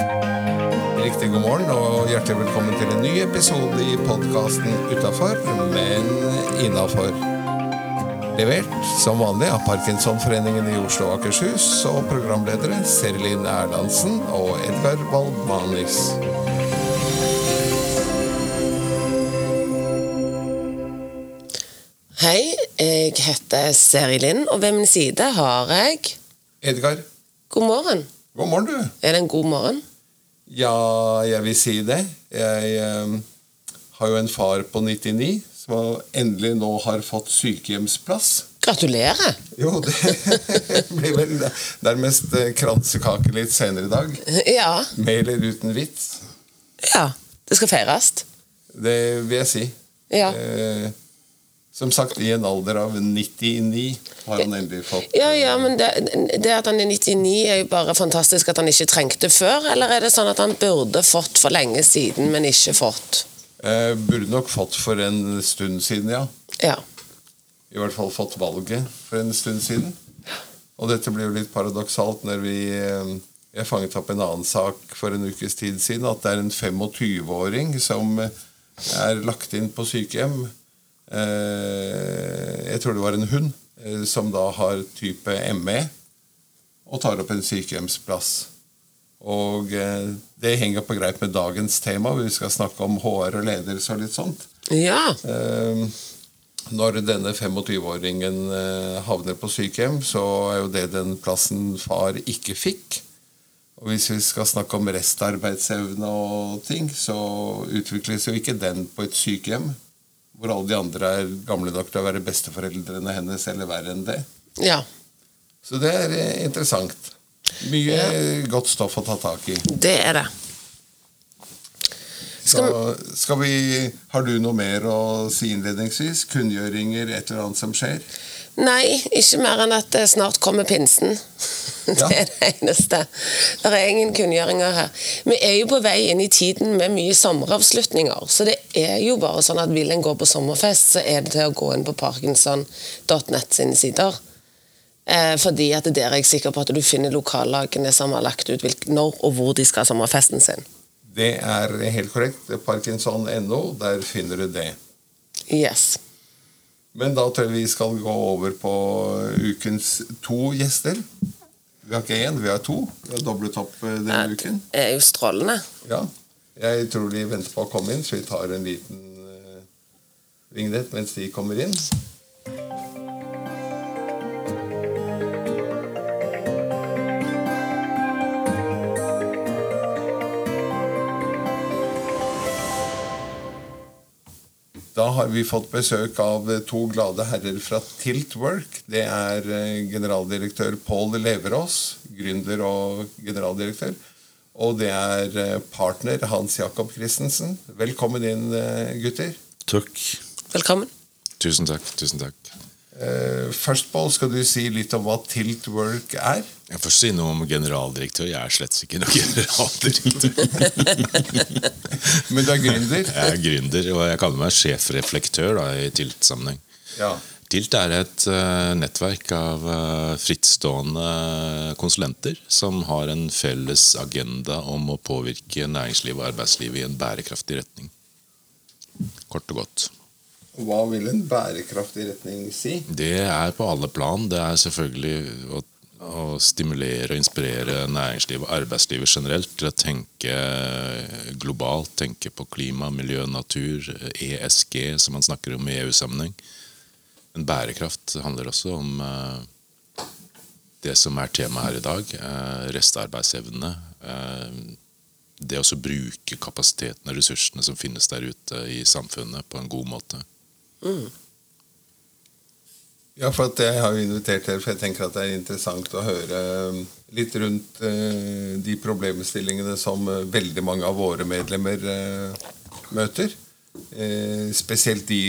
Riktig god morgen og hjertelig velkommen til en ny episode i podkasten Utafor, men innafor. Levert som vanlig av Parkinsonforeningen i Oslo og Akershus og programledere Serlin Erlandsen og Edgar Waldmanis. Hei, jeg heter Seri Linn, og ved min side har jeg Edgar, God morgen. god morgen, du. Er det en god morgen? Ja, jeg vil si det. Jeg eh, har jo en far på 99 som endelig nå har fått sykehjemsplass. Gratulerer. Jo, det blir vel nærmest eh, kransekake litt senere i dag. Ja. Med eller uten vits. Ja. Det skal feires. Det vil jeg si. Ja. Eh, som sagt, i en alder av 99 har han endelig fått Ja, ja, men det, det at han er 99 er jo bare fantastisk at han ikke trengte før, eller er det sånn at han burde fått for lenge siden, men ikke fått? eh, Burde nok fått for en stund siden, ja. Ja. I hvert fall fått valget for en stund siden. Og dette blir jo litt paradoksalt når vi eh, Jeg fanget opp en annen sak for en ukes tid siden, at det er en 25-åring som er lagt inn på sykehjem. Eh, Jeg tror det var en hund eh, som da har type ME og tar opp en sykehjemsplass. Og eh, det henger på greit med dagens tema, vi skal snakke om HR og ledelse og litt sånt. Ja. Når denne 25-åringen eh, havner på sykehjem, så er jo det den plassen far ikke fikk. Og hvis vi skal snakke om restarbeidsevne og ting, så utvikles jo ikke den på et sykehjem, hvor alle de andre er gamle nok til å være besteforeldrene hennes, eller verre enn det. Ja. Så det er eh, interessant. Mye godt stoff å ta tak i. Det er det. Så skal vi, Har du noe mer å si innledningsvis? Kunngjøringer, et eller annet som skjer? Nei, ikke mer enn at det snart kommer pinsen. Ja. Det er det eneste. Det er ingen kunngjøringer her. Vi er jo på vei inn i tiden med mye sommeravslutninger. Så det er jo bare sånn at vil en gå på sommerfest, så er det til å gå inn på parkinson.net sine sider. Eh, fordi at der er jeg sikker på at du finner lokallagene som har lagt ut når og hvor de skal ha sommerfesten sin. Det er helt korrekt. Parkinson.no, der finner du det. Yes. Men da tror jeg vi skal gå over på ukens to gjester. Vi har ikke én, vi har to. Vi har doblet opp denne denne uken. Det er jo strålende. Ja. Jeg tror de venter på å komme inn, så vi tar en liten uh, vignett mens de kommer inn. Da har vi fått besøk av eh, to glade herrer fra Tiltwork. Det er eh, generaldirektør Pål Leverås, gründer og generaldirektør. Og det er eh, partner Hans Jakob Christensen. Velkommen inn, gutter. Takk. Velkommen. Tusen takk. tusen takk. Eh, Først, Pål, skal du si litt om hva Tilt Work er? Jeg får si noe om generaldirektør. Jeg er slett ikke noen generaldirektør. Men du er gründer? Jeg er gründer, og jeg kaller meg sjefreflektør da, i TILT-sammenheng. Ja. TILT er et uh, nettverk av uh, frittstående konsulenter som har en felles agenda om å påvirke næringsliv og arbeidsliv i en bærekraftig retning. Kort og godt. Hva vil en bærekraftig retning si? Det er på alle plan. Det er selvfølgelig å, å stimulere og inspirere næringslivet og arbeidslivet generelt til å tenke globalt, tenke på klima, miljø, natur, ESG, som man snakker om i EU-sammenheng. Men bærekraft handler også om eh, det som er temaet her i dag. Eh, restarbeidsevne. Eh, det å bruke kapasiteten og ressursene som finnes der ute i samfunnet, på en god måte. Ja, for jeg har jo invitert dere, for jeg tenker at det er interessant å høre um, litt rundt eh, de problemstillingene som eh, veldig mange av våre medlemmer eh, møter. Eh, spesielt de,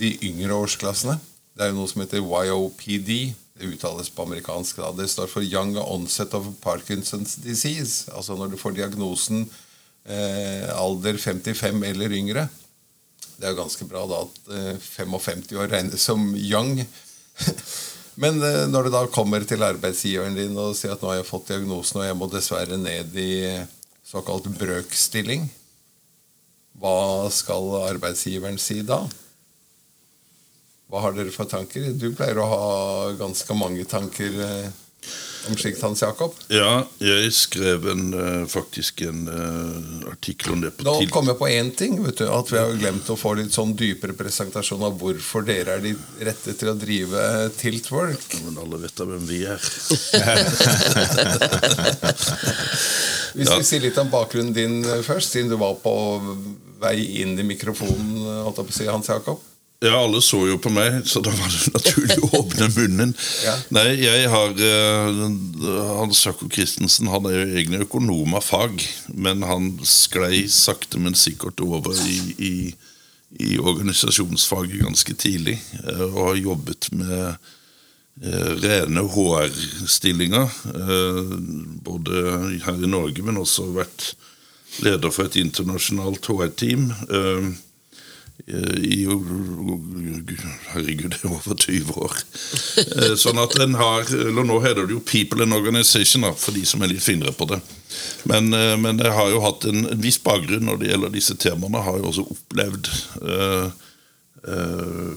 de yngre årsklassene. Det er jo noe som heter YOPD. Det uttales på amerikansk. da. Det står for Young Onset of Parkinson's Disease. Altså når du får diagnosen alder 55 eller yngre. Det er jo ganske bra da at eh, 55 år regnes som young. Men eh, når du da kommer til arbeidsgiveren din og sier at nå har jeg fått diagnosen og jeg må dessverre ned i såkalt brøkstilling. Hva skal arbeidsgiveren si da? Hva har dere for tanker? Du pleier å ha ganske mange tanker eh, om slikt, Hans Jakob. Ja, jeg skrev en, eh, faktisk en uh, artikkel om det på Nå kom jeg på én ting. vet du, At vi har glemt å få litt sånn dypere presentasjon av hvorfor dere er de rette til å drive tiltwork. Men alle vet da hvem vi er. Hvis Ja. vi sier litt om bakgrunnen din eh, først, siden du var på vei inn i mikrofonen, eh, holdt jeg på å si, Hans Jakob. Ja, alle så jo på meg, så da var det naturlig å åpne munnen. Ja. Nei, jeg har eh, Hans Jakob Christensen han er jo egentlig økonom av fag, men han sklei sakte, men sikkert over i, i, i organisasjonsfaget ganske tidlig, eh, og har jobbet med eh, rene HR-stillinger, både her i Norge, men også vært leder for et internasjonalt HR-team. Eh, i Herregud, det er over 20 år. Eh, Sånn at en har eller Nå heter det jo People and Organization, for de som er litt finere på det. Men, eh, men jeg har jo hatt en, viss bakgrunn når det gjelder disse temaene. Har jo også opplevd eh, eh,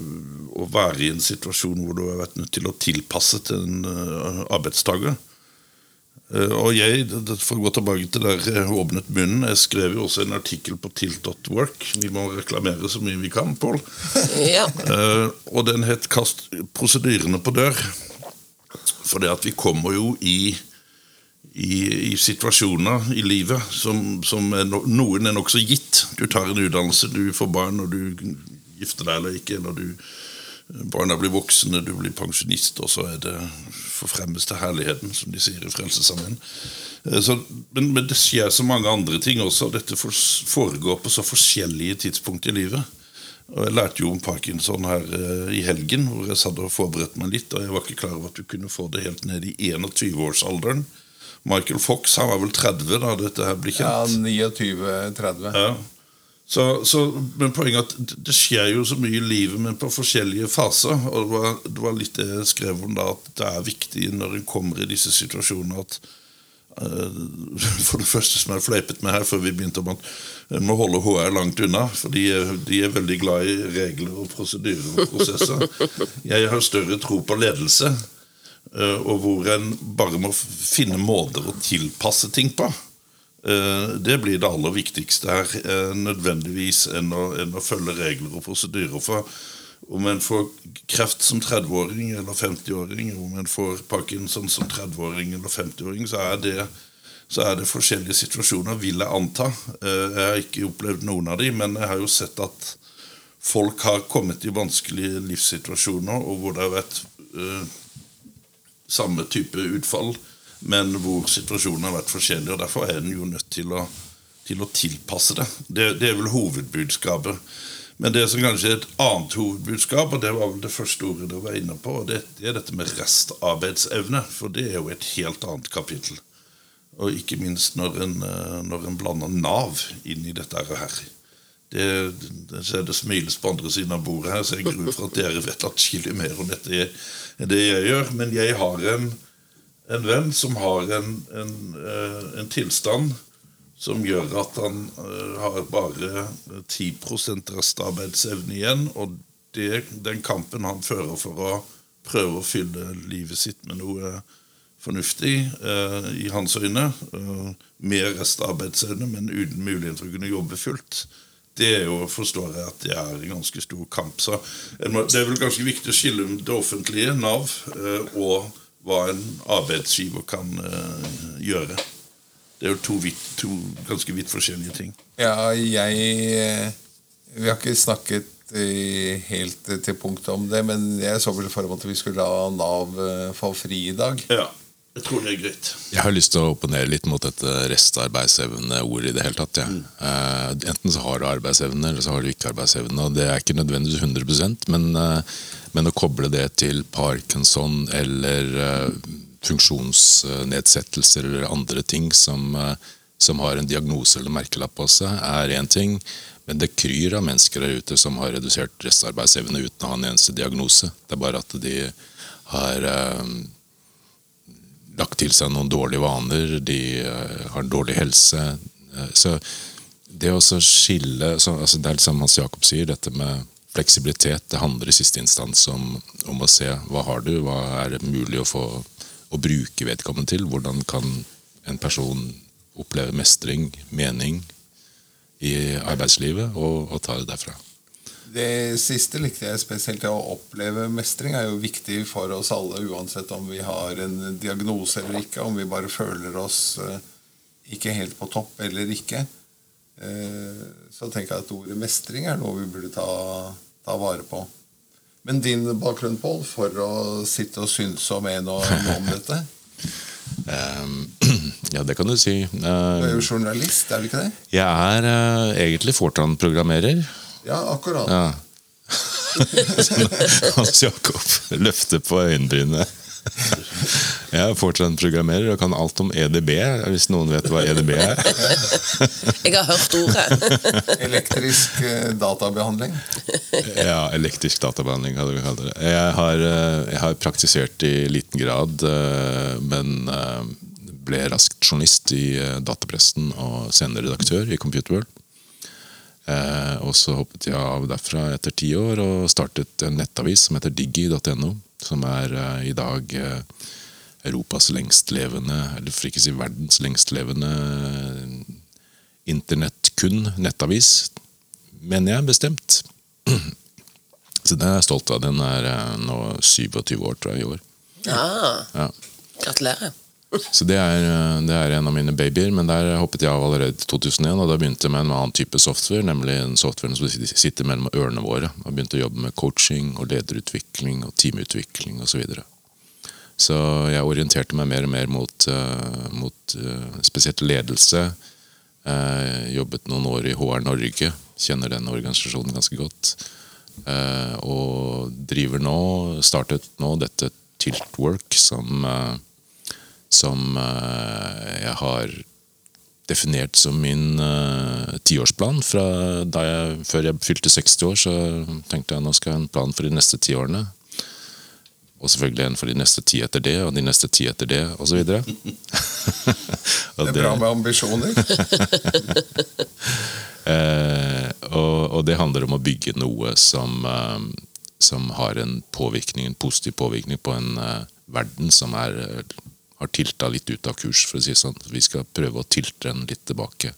å være i en situasjon hvor du har vært nødt til å tilpasse til en eh, arbeidstaker. Eh, Og jeg, For å gå tilbake til der jeg åpnet munnen Jeg skrev jo også en artikkel på tilt.work. Vi må reklamere så mye vi kan, Pål. Ja. Uh, og den het 'Kast prosedyrene på dør'. For det at vi kommer jo i, i, i situasjoner i livet som, som er no, noen er nokså gitt. Du tar en utdannelse, du får barn, og du gifter deg eller ikke. når du Barna blir voksne, du blir pensjonist, og så er det forfremmes til herligheten, som de sier i Frelsesarmeen. Eh, Men, men det skjer så mange andre ting også. og Dette foregår på så forskjellige tidspunkt i livet. Og Jeg lærte jo om parkinson her eh, i helgen, hvor jeg satt og forberedte meg litt. Og jeg var ikke klar over at du kunne få det helt ned i 21-årsalderen. Michael Fox han var vel 30 da dette her ble Ja, 29-30. Ja. Så, så, men poenget er at det- skjer jo så mye i livet, men på forskjellige faser. Og det var, det var litt det jeg skrev om da, at det er viktig når en kommer i disse situasjonene at uh, For det første som jeg fleipet med her før vi begynte om at en må holde HR langt unna. For de er, de er veldig glad i regler og prosedyrer og prosesser. Jeg har større tro på ledelse, uh, og hvor en bare må finne måter å tilpasse ting på. Eh, Det blir det aller viktigste her, eh, nødvendigvis enn å, enn å følge regler og prosedyrer. For om en får kreft som 30-åring eller 50-åring, om en får parkinson som 30-åring eller 50-åring, så så er det forskjellige situasjoner, vil jeg anta. Eh, Jeg har ikke opplevd noen av de, men jeg har jo sett at folk har kommet i vanskelige livssituasjoner, og hvor det har vært samme type utfall, men hvor situasjonen har vært forskjellig. og Derfor er den jo nødt til å, til å tilpasse det. det. Det er vel hovedbudskapet. Men det som kanskje er et annet hovedbudskap, og det var vel det første ordet du var inne på, og det, det er dette med restarbeidsevne. For det er jo et helt annet kapittel. Og ikke minst når en, eh, når en blander Nav inn i dette her. Det, det, det smiles på andre siden av bordet her, så jeg gruer for at dere vet atskillig mer om dette enn det jeg gjør. Men jeg har en, en venn som har en, en, eh, en tilstand som gjør at han eh, har bare 10 restarbeidsevne igjen. Og det, den kampen han fører for å prøve å fylle livet sitt med noe fornuftig eh, i hans øyne, med restarbeidsevne, men uten mulighet til å kunne jobbe fullt. Det er jo, forstår jeg at det er en ganske stor kamp. Så Det er vel ganske viktig å skille det offentlige, Nav, og hva en arbeidsgiver kan eh, gjøre. Det er jo to, vidt, to ganske vidt forskjellige ting. Ja, jeg eh, Vi har ikke snakket eh, helt til punktet om det, men jeg så vel for meg at vi skulle la Nav få fri i dag. Ja, jeg tror det er greit. Jeg har lyst til å opponere litt mot dette restarbeidsevne-ordet i det hele tatt. Ja. Eh, enten så har du arbeidsevne, eller så har du ikke arbeidsevne. og Det er ikke nødvendigvis 100% men, uh, men å koble det til parkinson eller uh, funksjonsnedsettelser eller andre ting som, eh, som har en diagnose eller merkelapp på seg, er én ting. Men det kryr av mennesker der ute som har redusert restarbeidsevne uten å ha en eneste diagnose. Det er bare at de har eh, lagt til seg noen dårlige vaner, de har har dårlig helse, Eh, Så det å skille så, altså Det er som Hans Jakob sier, dette med fleksibilitet. Det handler i siste instans om, om å se hva har du, hva er det mulig å få å bruke vedkommende til. Hvordan kan en person oppleve mestring, mening, i arbeidslivet, og, og ta det derfra. Det siste likte jeg spesielt. Å oppleve mestring er jo viktig for oss alle, uansett om vi har en diagnose eller ikke, om vi bare føler oss eh, ikke helt på topp eller ikke. Eh, Så tenker jeg at ordet mestring er noe vi burde ta, ta vare på. Men din bakgrunn, Pål, for å sitte og synse om en og noe om dette? Ehm, ja, det kan du si. Du er jo journalist, er du ikke det? Jeg er eh, egentlig Fortran-programmerer. Ja, akkurat. Ja. Hans Jakob løfter på øyenbrynene. Jeg er Fortran-programmerer og kan alt om EDB, hvis noen vet hva EDB er. Jeg har hørt ordet. Elektrisk eh, databehandling. Ja, elektrisk databehandling, hadde vi kalt det. Jeg har, eh, jeg har praktisert i liten grad, eh, men ble raskt journalist i datapressen og senere redaktør i Computer World. Eh, og så hoppet jeg av derfra etter ti år og startet en nettavis som heter diggi.no, som er eh, i dag eh, Europas lengstlevende, eller for ikke å si verdens lengstlevende eh, internett-kun nettavis, mener jeg bestemt. Så den er jeg stolt av. Den er eh, nå 27 år, tror jeg, i år. Ah, Ja. gratulerer. Så det er, eh, det er en av mine babyer, men der hoppet jeg av allerede i 2001. Og da begynte jeg med en annen type software, nemlig en software som sitter mellom ørene våre. Og begynte å jobbe med coaching og lederutvikling og teamutvikling osv. Så, videre. så jeg orienterte meg mer og mer mot, eh, mot eh, spesielt ledelse. Jeg jobbet noen år i HR Norge, kjenner den organisasjonen ganske godt. Og driver nå, startet nå dette Tiltwork, som som eh, jeg har definert som min eh, tiårsplan. Fra da jeg, før jeg fylte 60 år, så tenkte jeg nå skal jeg ha en plan for de neste ti årene. Og selvfølgelig en for de neste ti etter det, og de neste ti etter det, osv. Det er bra med ambisjoner. uh, og, og det handler om å bygge noe som, uh, som har en påvirkning, en positiv påvirkning på en verden som er, har tilta litt ut av kurs, for å si sånn. Vi skal prøve å tilte den litt tilbake.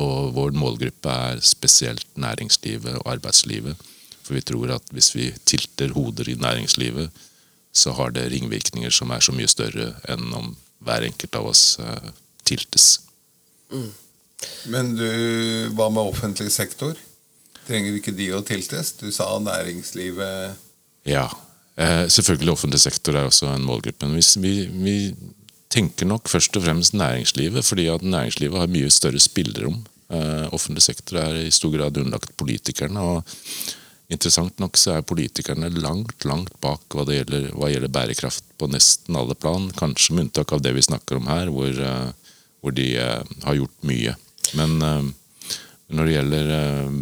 Og vår målgruppe er spesielt næringslivet og arbeidslivet. For vi tror at hvis vi tilter hoder i næringslivet, så har det ringvirkninger som er så mye større enn om hver enkelt av oss eh, tiltes. Men du, hva med offentlig sektor? Trenger ikke de å tiltes? Du sa næringslivet Ja. Eh, selvfølgelig offentlig sektor er også en målgruppe. Men hvis vi, vi tenker nok først og fremst næringslivet, fordi at næringslivet har mye større spillerom. Eh, offentlig sektor er i stor grad underlagt politikerne. og Interessant nok så er politikerne langt langt bak hva gjelder, hva gjelder bærekraft på nesten alle plan. Kanskje med unntak av det vi snakker om her, hvor, eh, hvor de eh, har gjort mye. Men når det gjelder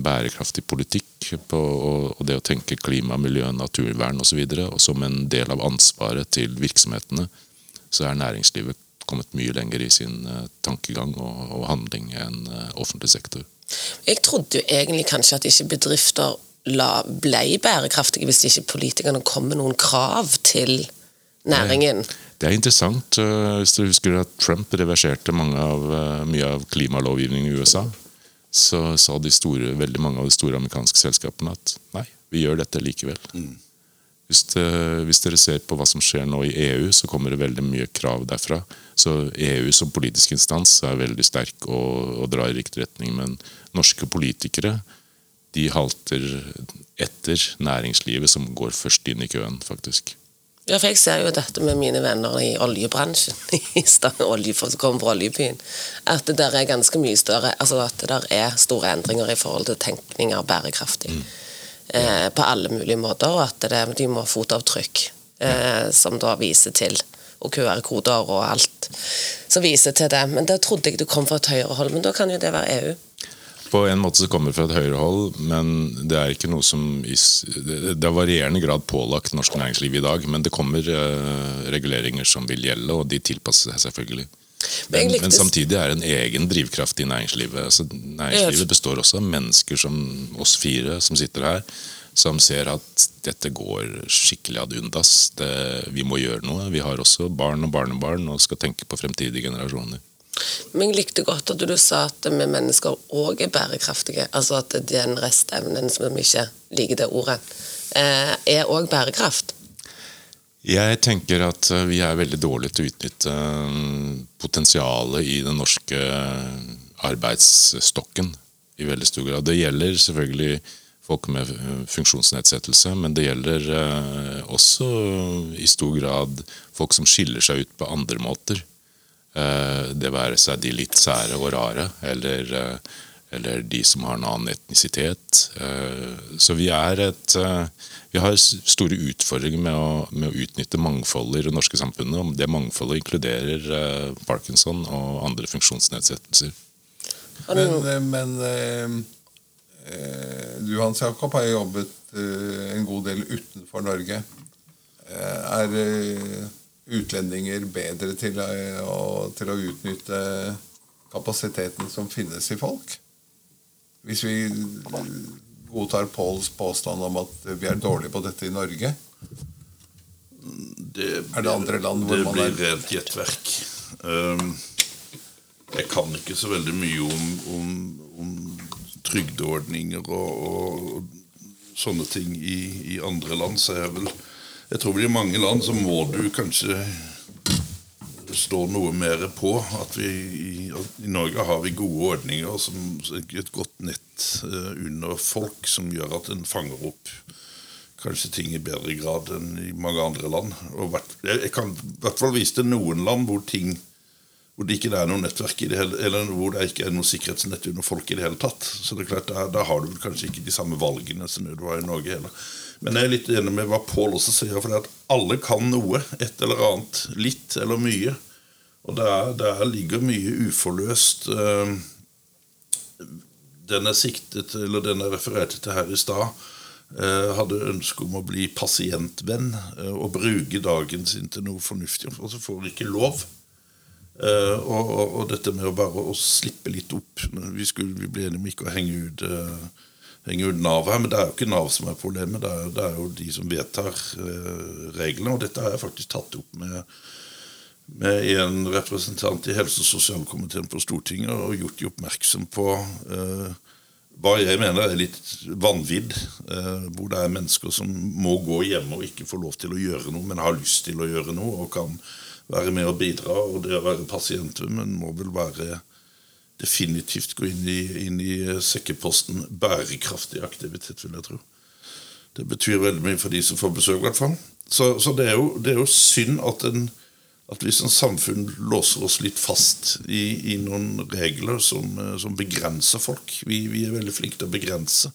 bærekraftig politikk på, og, det å tenke klima, miljø, naturvern osv. Som en del av ansvaret til virksomhetene, så er næringslivet kommet mye lenger i sin eh, tankegang og, og handling enn eh, offentlig sektor. Jeg trodde jo egentlig kanskje at ikke bedrifter la, ble bærekraftige hvis ikke politikerne kom med noen krav til næringen. Det er interessant. eh, Hvis du husker at Trump reverserte mange av, mye av klimalovgivningen i USA, så sa de store, veldig mange av de store amerikanske selskapene at nei, vi gjør dette likevel. Hvis, det, hvis dere ser på hva som skjer nå i EU, så kommer det veldig mye krav derfra. Så EU som politisk instans er veldig sterk og, og drar i riktig retning. Men norske politikere de halter etter næringslivet, som går først inn i køen, faktisk. Ja, for Jeg ser jo dette med mine venner i oljebransjen, i olje, som kommer fra oljebyen, at det der er ganske mye større altså at det der er store endringer i forhold til tenkning av bærekraftig. Eh, på alle mulige måter, og at det, de må ha fotavtrykk eh, som da viser til og QR-koder og alt som viser til det. Men da trodde jeg det kom fra et høyere hold, men da kan jo det være EU. På en måte så kommer det fra et høyere hold, men det er ikke noe som det er varierende grad pålagt norsk næringsliv i dag, men det kommer eh, reguleringer som vil gjelde, og de tilpasser seg selvfølgelig. Men, men samtidig er det en egen drivkraft i næringslivet. Altså, næringslivet består også av mennesker som oss fire som sitter her, som ser at dette går skikkelig ad undas. Det, vi må gjøre noe. Vi har også barn og barnebarn og skal tenke på fremtidige generasjoner. Men jeg likte godt at du sa at vi mennesker òg er bærekraftige. Altså at den restevnen som vi ikke liker det ordet, eh, er òg bærekraft. Jeg tenker at eh, vi er veldig dårlige til å utnytte eh, potensialet i den norske arbeidsstokken i veldig stor grad. Det gjelder selvfølgelig folk med eh, funksjonsnedsettelse, men det gjelder eh, også i stor grad folk som skiller seg ut på andre måter. Eh, Det være seg de litt sære og rare, eller, eh, eller de som har en annen etnisitet. Eh, Så vi er et eh, Vi har store utfordringer med å, med å utnytte mangfoldet i det norske samfunnet. Om Det mangfoldet inkluderer eh, parkinson og andre funksjonsnedsettelser. Men, men du Hans Jakob har jobbet en god del utenfor Norge. Er utlendinger bedre til, å, til å utnytte kapasiteten som finnes i folk? Hvis vi eh, godtar Pauls påstand om at vi er dårlige på dette i Norge. Det Er det andre land hvor det man blir er- rent gjettverk. Um, jeg kan ikke så veldig mye om, om, om trygdeordninger og, og sånne ting i, i andre land, så jeg vel Jeg tror vel i mange land så må du kanskje stå noe mer på. At vi i, at i Norge har vi gode ordninger, som, et godt nett eh, under folk, som gjør at en fanger opp kanskje ting i bedre grad enn i mange andre land. Hvert, jeg, kan i hvert fall vise til noen land hvor ting hvor det ikke er noe nettverk i det hele, eller hvor det ikke er noe sikkerhetsnett under folk i det hele tatt. Så det er klart, Da, da har du kanskje ikke de samme valgene som du har i Norge heller. Men jeg er litt enig med hva Pål også sier, for det at alle kan noe. Et eller annet. Litt eller mye. Og der, ligger mye uforløst. eh, den jeg siktet eller den jeg refererte til her i stad, eh, hadde ønske om å bli pasientvenn eh, og bruke dagen sin til noe fornuftig, og så får ikke lov. Og, og dette med å bare å slippe litt opp Vi, skulle, vi ble enige om ikke å henge ut, eh, henge Nav her, men det er jo ikke Nav som er problemet, det er, det er jo de som vedtar eh, reglene. Og dette har jeg faktisk tatt opp med med en representant i helse- og sosialkomiteen på Stortinget og gjort de oppmerksom på eh, hva jeg mener er litt vanvidd. Eh, hvor det er mennesker som må gå hjemme og ikke få lov til å gjøre noe, men har lyst til å gjøre noe og kan være med og bidra. Og det å være pasientvenn må vel være definitivt gå inn i, inn i sekkeposten bærekraftig aktivitet, vil jeg tro. Det betyr veldig mye for de som får besøk, i hvert fall. Så, så det, er jo, det er jo synd at en at vi som samfunn låser oss litt fast i, i noen regler som, eh, som begrenser folk. Vi, vi er veldig flinke til å begrense.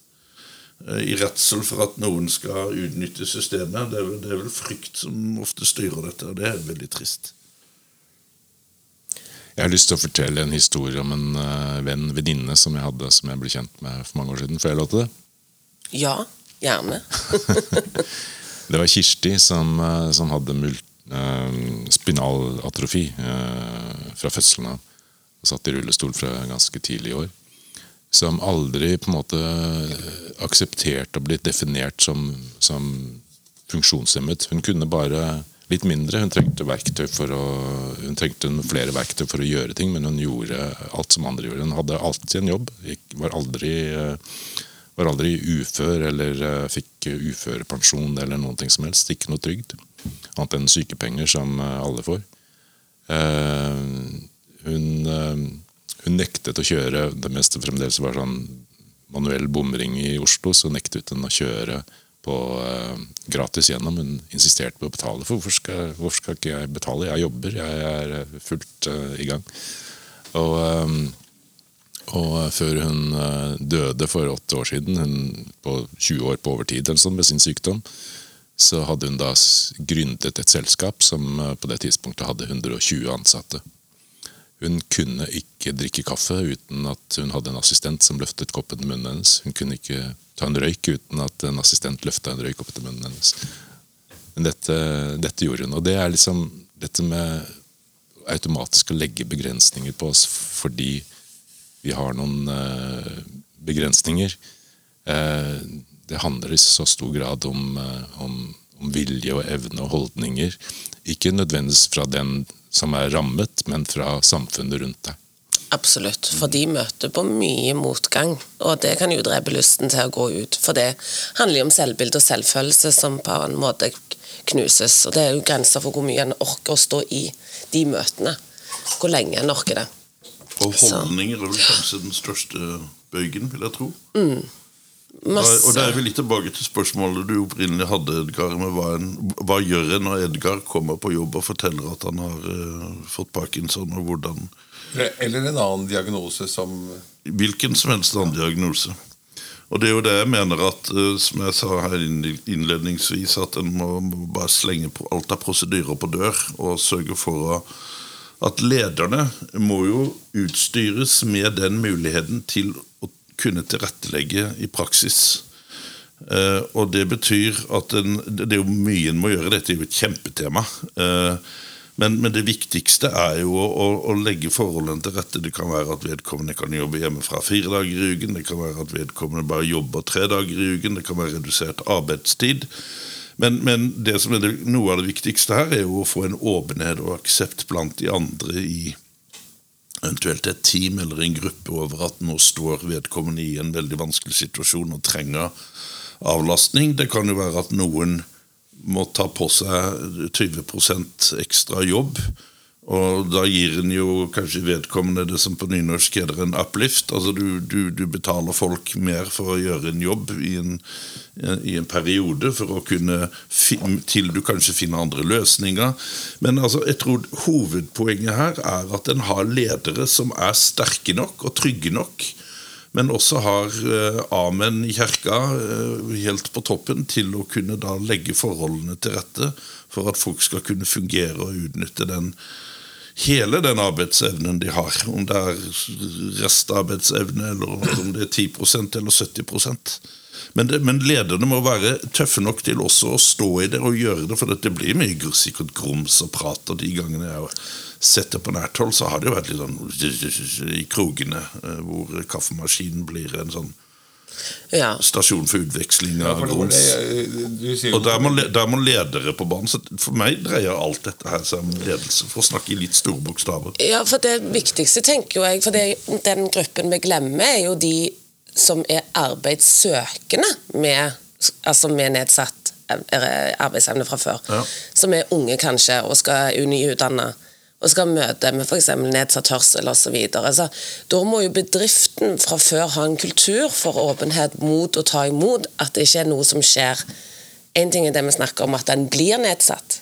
eh, I redsel for at noen skal utnytte systemet. Det er, vel, det er vel frykt som ofte styrer dette, og det er veldig trist. Jeg har lyst til å fortelle en historie om en eh, venn, venninne, som jeg hadde som jeg ble kjent med for mange år siden. Får jeg lov til det? Ja, gjerne. Det var Kirsti som, eh, som hadde mult, eh, spinalatrofi eh, fra fødselen av. Og satt i rullestol fra ganske tidlig i år. Som aldri på en måte aksepterte å bli definert som, som funksjonshemmet. Hun kunne bare litt mindre. Hun trengte, verktøy for å, hun trengte flere verktøy for å gjøre ting, men hun gjorde alt som andre gjorde. Hun hadde alltid en jobb. Var aldri, eh, var aldri ufør eller eh, fikk uførepensjon eller noen ting som helst. Ikke noe trygd. Annet enn sykepenger, som eh, alle får. Hun, hun nektet å kjøre det meste fremdeles var sånn manuell bomring i Oslo, så nektet hun å kjøre på gratis gjennom. Hun insisterte på å betale. For hvorfor skal, hvorfor skal ikke jeg betale? Jeg jobber, jeg er eh, fullt uh, i gang. Og, eh, og før hun døde for åtte år siden, hun på 20 år på overtid eller sånn med sin sykdom, så hadde hun da gründet et selskap som på det tidspunktet hadde 120 ansatte. Hun kunne ikke drikke kaffe uten at hun hadde en assistent som løftet koppen til munnen hennes. Hun kunne ikke ta en røyk uten at en assistent løfta en røyk opp til munnen hennes. Men dette, dette gjorde hun. Og det er liksom dette med automatisk å legge begrensninger på oss fordi vi har noen eh, begrensninger. Eh, det handler i så stor grad om, eh, om, om, vilje og evne og holdninger. Ikke nødvendigvis fra den som er rammet, men fra samfunnet rundt deg. Absolutt, for de møter på mye motgang, og det kan jo drepe lysten til å gå ut. For det handler jo om selvbilde og selvfølelse som på en måte knuses. Og det er jo grenser for hvor mye en orker å stå i de møtene. Hvor lenge en orker det. Og holdninger er vel kanskje den største bøygen, vil jeg tro. Mm. Og Da er vi litt tilbake til spørsmålet du opprinnelig hadde, Edgar. med Hva, en, hva gjør en når Edgar kommer på jobb og forteller at han har uh, fått parkinson, og hvordan Eller en annen diagnose som Hvilken som helst annen diagnose. Og det er jo det jeg mener at, uh, som jeg sa her innledningsvis, at en må, må bare slenge på alt av prosedyrer på dør og sørge for å at lederne må jo utstyres med den muligheten til å kunne tilrettelegge i praksis. Uh, og det betyr at en, Det er jo mye en må gjøre, dette er jo et kjempetema. Uh, men, men, det viktigste er jo å, å, å, legge forholdene til rette. Det kan være at vedkommende kan jobbe hjemmefra fire dager i uken. Det kan være at vedkommende bare jobber tre dager i uken. Det kan være redusert arbeidstid. Men, men det som er det, noe av det viktigste her, er jo å få en åpenhet og aksept blant de andre i eventuelt et team eller en gruppe over at nå står vedkommende i en veldig vanskelig situasjon og trenger avlastning. Det kan jo være at noen må ta på seg 20% ekstra jobb og da gir en jo kanskje vedkommende det som på nynorsk heter en uplift. Altså du, du, du, betaler folk mer for å gjøre en jobb i en, i en periode, for å kunne til du kanskje finner andre løsninger. Men altså, jeg tror hovedpoenget her er at en har ledere som er sterke nok og trygge nok. Men også har eh, amen i kirka eh, helt på toppen til å kunne da legge forholdene til rette for at folk skal kunne fungere og utnytte den hele den arbeidsevnen de har. Om det er restarbeidsevne, eller om det er 10% eller 70 men, det, men lederne må være tøffe nok til også å stå i det og gjøre det. For det blir mye sikkert grums og prat. Og de gangene jeg har sett det på nært hold, så har det jo vært litt sånn i krogene, eh, hvor kaffemaskinen blir en sånn ja. Stasjon for utveksling av ja, grums. Og der må, der må, ledere på banen. Så for meg dreier alt dette her seg om ledelse, for å snakke i litt store bokstaver. Ja, for det viktigste, tenker jo jeg, for det, den gruppen vi glemmer, er jo de som er arbeidssøkende med, altså med nedsatt arbeidsevne fra før. Ja. Som er unge, kanskje, og skal nyutdanne og skal møte med f.eks. nedsatt hørsel osv. Altså, da må jo bedriften fra før ha en kultur for åpenhet mot å ta imot at det ikke er noe som skjer. Én ting er det vi snakker om, at den blir nedsatt.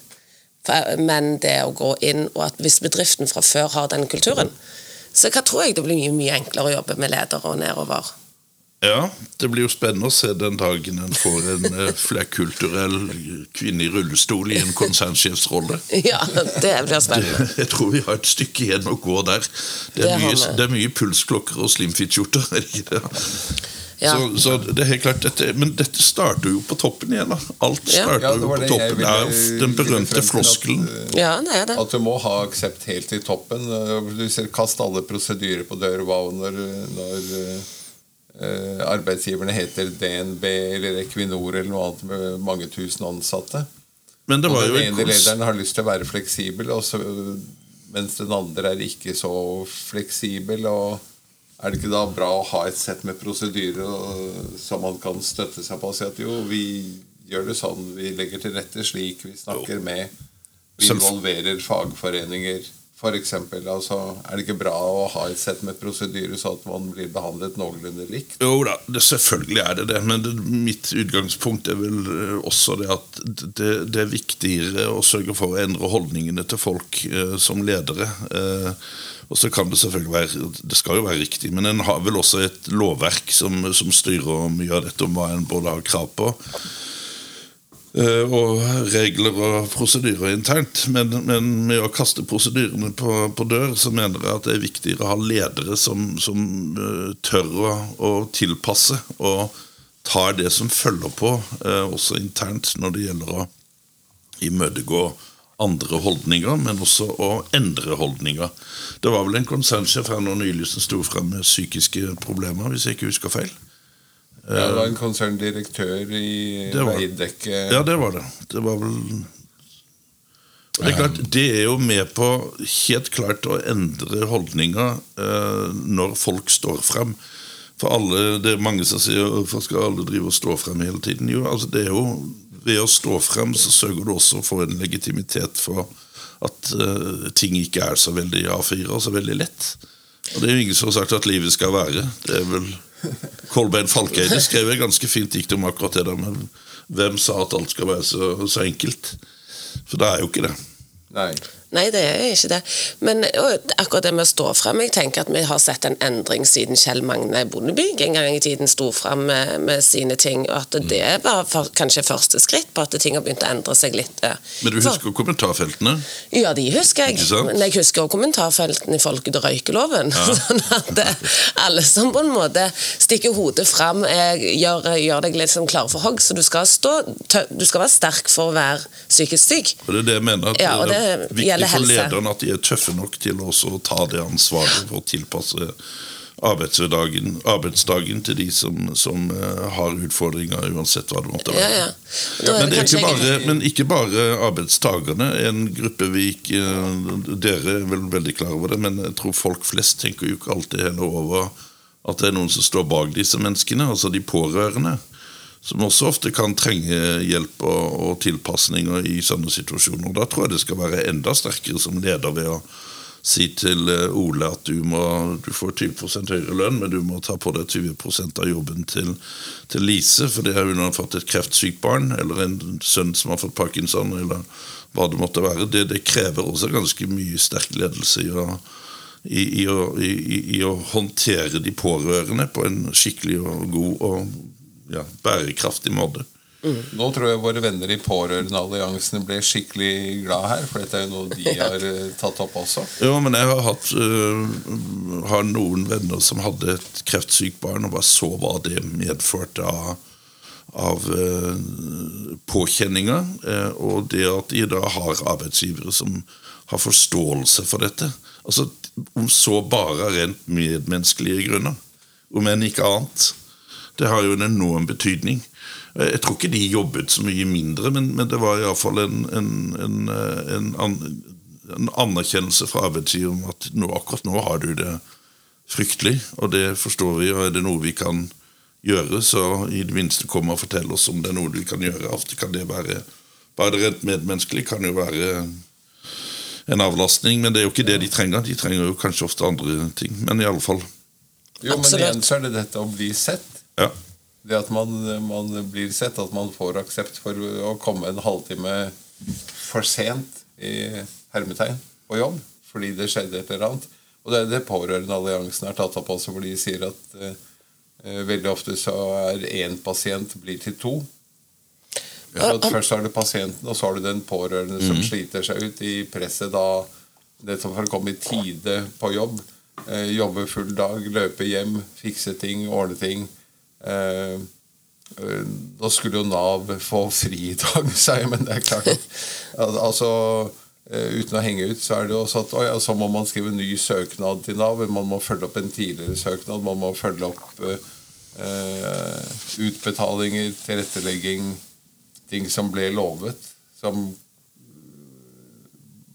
Men det å gå inn, og at hvis bedriften fra før har den kulturen, så hva tror jeg det blir mye, mye enklere å jobbe med ledere og nedover. Ja, det blir jo spennende å se den dagen en får en uh, flerkulturell kvinne i rullestol i en konsernsjefsrolle. Ja, det blir spennende. Det, jeg tror vi har et stykke igjen å gå der. Det er, det mye, det er mye, pulsklokker og slimfit-skjorter, er det ikke det? Ja. Så, så, det er helt klart dette, Men dette starter jo på toppen igjen. da Alt starter ja, jo på toppen. Ville, er den berømte floskelen. At, ja, det er det. At du må ha aksept helt i toppen. Du ser, Kast alle prosedyrer på dør når, når Eh, arbeidsgiverne heter DNB eller Equinor eller noe annet med mange tusen ansatte. Men det var og den ene lederen har lyst til å være fleksibel, også, mens den andre er ikke så fleksibel. og Er det ikke da bra å ha et sett med prosedyrer som man kan støtte seg på og si at jo, vi gjør det sånn, vi legger til rette slik, vi snakker med, vi involverer fagforeninger eksempel, altså, er det ikke bra å ha et sett med prosedyrer, så at man blir behandlet noenlunde likt? Jo da, det, selvfølgelig er det det. Men det, mitt utgangspunkt er vel eh, også det at det, det, er viktigere å sørge for å endre holdningene til folk eh, som ledere. Eh, og så kan Det selvfølgelig være, det skal jo være riktig, men en har vel også et lovverk som, som styrer mye av dette, om hva en både har krav på. Eh, og regler og prosedyrer internt. Men, men, med å kaste prosedyrene på, på, dør, så mener jeg at det er viktigere å ha ledere som, som uh, tør å, å, tilpasse og tar det som følger på, uh, også internt, når det gjelder å imøtegå andre holdninger, men også å endre holdninger. Det var vel en konsernsjef her nå nylig som sto frem med psykiske problemer, hvis jeg ikke husker feil. Ja, det var en konserndirektør i Veidekke. Ja, det var det. Det var vel og det er klart, det er jo med på helt klart å endre holdninger eh, når folk står frem. For alle, Det er mange som sier hvorfor skal alle drive og stå frem hele tiden? Jo, altså det er jo Ved å stå frem så sørger du også for en legitimitet for at eh, ting ikke er så veldig A4 og så veldig lett. Og det er jo ingen som har sagt at livet skal være. Det er vel Kolbein Falkeide skrev et ganske fint dikt om akkurat det der, men hvem sa at alt skal være så, så enkelt? For det er jo ikke det. Nei. Nei, det er ikke det. Men akkurat det med å stå frem Jeg tenker at vi har sett en endring siden Kjell Magne Bondebygg en gang i tiden sto frem med, med sine ting, og at det var for, kanskje første skritt på at ting har begynt å endre seg litt. eh. Men du husker kommentarfeltene? Ja, de husker jeg. Men jeg husker også kommentarfeltene i Folket og røykeloven. sånn at det, alle som på en måte stikker hodet fram, eh, gjør, gjør deg liksom klar for hogg. Så du skal, stå, du skal være sterk for å være psykisk syk. Og det er det jeg mener at Ja, og det er det for helse. lederne at de er tøffe nok til også å ta det ansvaret for å tilpasse arbeidsdagen, arbeidsdagen til de som, som eh, har utfordringer, uansett hva det måtte være. ja. Da Men, det ikke bare, men ikke bare arbeidstagerne. En gruppe vi ikke Dere er vel veldig klar over det, men jeg tror folk flest tenker jo ikke alltid heller over at det er noen som står bak disse menneskene, altså de pårørende. Som også ofte kan trenge hjelp og, og tilpasninger i sånne situasjoner. Da tror jeg det skal være enda sterkere som leder ved å si til eh, Ole at du, må, du får 20 høyere lønn, men du må ta på deg 20% av jobben til, til Lise, fordi hun har fått et kreftsykt barn, eller en sønn som har fått parkinson, eller hva det måtte være. Det, det krever også ganske mye sterk ledelse i, å, i, i- i å håndtere de pårørende på en skikkelig og god og ja, bærekraftig måte. Nå tror jeg våre venner i Pårørendealliansen ble skikkelig glad her, for dette er jo noe de har eh, tatt opp også. Jo, men jeg har hatt uh, har noen venner som hadde et kreftsykt barn, og bare så hva det medførte av, av uh, påkjenninger. Uh, og det at de da har arbeidsgivere som har forståelse for dette. Altså, Om så bare rent medmenneskelige grunner, om enn ikke annet. Det har jo en enorm betydning. Jeg tror ikke de jobbet så mye mindre, men, men det var iallfall en, en, en, en, an, en anerkjennelse fra arbeidsgiver om at nå, akkurat nå har du det fryktelig, og det forstår vi, og er det noe vi kan gjøre, så i det minste kom og fortell oss om det er noe vi kan gjøre. Ofte kan det være bare rent medmenneskelig kan jo være en avlastning, men det er jo ikke det de trenger. De trenger jo kanskje ofte andre ting, men i alle fall. Jo, men Absolutt. igjen så er det dette å bli sett. Ja. Det at man, man blir sett, at man får aksept for å komme en halvtime for sent i hermetegn på jobb fordi det skjedde et eller annet. Og det er det Pårørendealliansen har tatt opp også, hvor de sier at eh, veldig ofte så er én pasient blir til to. Ja. først har du pasienten, og så har du den pårørende som sliter seg ut i presset da nettopp for å komme i tide på jobb. Eh, jobbe full dag, løpe hjem, fikse ting, ordne ting. Eh, eh, nå skulle jo Nav få fri i dag, sa jeg, men det er klart altså, eh, Uten å henge ut, så er det jo også at å ja, så må man skrive ny søknad til Nav. Man må følge opp en tidligere søknad. Man må følge opp eh, utbetalinger, tilrettelegging, ting som ble lovet. Som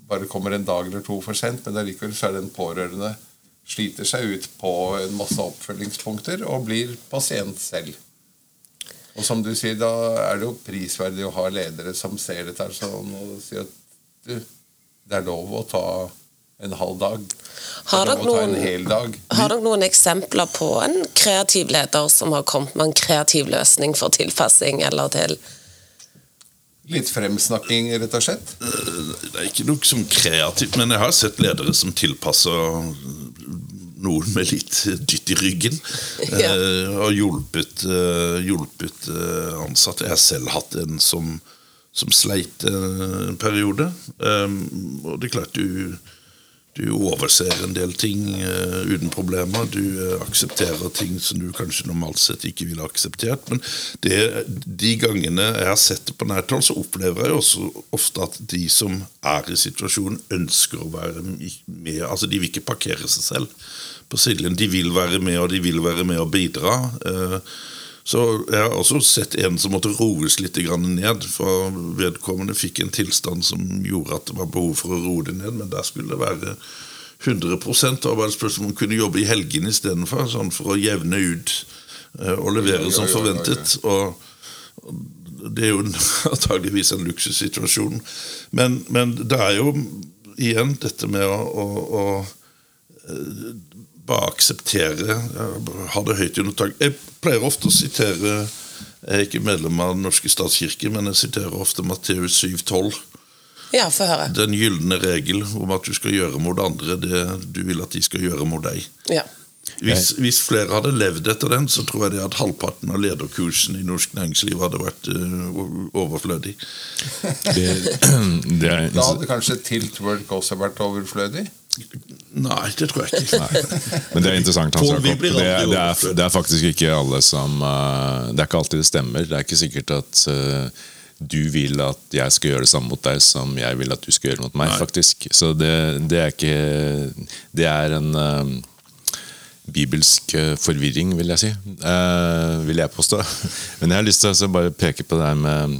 bare kommer en dag eller to for sent, men allikevel så er den pårørende sliter seg ut på en masse oppfølgingspunkter og blir pasient selv. Og som du sier, da er det jo prisverdig å ha ledere som ser dette her sånn og sier at du, det er lov å ta en halv dag. Har dere er noen- dag. Har dere noen eksempler på en kreativ leder som har kommet med en kreativ løsning for tilpassing eller til Litt fremsnakking, rett og slett. Det er ikke noe som kreativt, men jeg har sett ledere som tilpasser noen med litt dytt i ryggen. Ja. eh, og hjulpet, eh, hjulpet eh, ansatte. Jeg har selv hatt en som, som sleit en periode. Um, og det er klart du du overser en del ting uh, uten problemer. Du uh, aksepterer ting som du kanskje normalt sett ikke ville akseptert. Men det, de gangene jeg har sett det på nært hold, så opplever jeg også ofte at de som er i situasjonen, ønsker å være med. Altså, De vil ikke parkere seg selv på sidelinjen. De vil være med, og de vil være med og bidra. Uh, så Jeg har også sett en som måtte roes litt ned. For vedkommende fikk en tilstand som gjorde at det var behov for å roe det ned. Men der skulle det være 100 og bare spørsmål om hun kunne jobbe i helgene istedenfor. Sånn for å jevne ut eh, og levere som forventet. Og det er jo antageligvis en luksussituasjon. Men, men det er jo igjen dette med å, å, å eh, bare akseptere, ha det høyt under tak. Jeg pleier ofte å sitere Jeg er ikke medlem av Den norske statskirke, men jeg siterer ofte Matteus 7,12. Ja, få høre. Den gylne regel om at du skal gjøre mot andre det du vil at de skal gjøre mot deg. Ja. Hvis, hvis, flere hadde levd etter den, så tror jeg det at halvparten av lederkursen i norsk næringsliv hadde vært uh, overflødig. Det, det er, da hadde kanskje Tiltwork også vært overflødig? Nei, det tror jeg ikke. Nei. Men det er interessant. Hans Jakob. Det, det, er, det, er, faktisk ikke alle som uh, Det er ikke alltid det stemmer. Det er ikke sikkert at uh, du vil at jeg skal gjøre det samme mot deg som jeg vil at du skal gjøre mot meg. Nei. faktisk. Så det, det, er ikke Det er en uh, bibelsk forvirring, vil jeg si. vil jeg påstå. Men jeg har lyst til å bare peke på det her med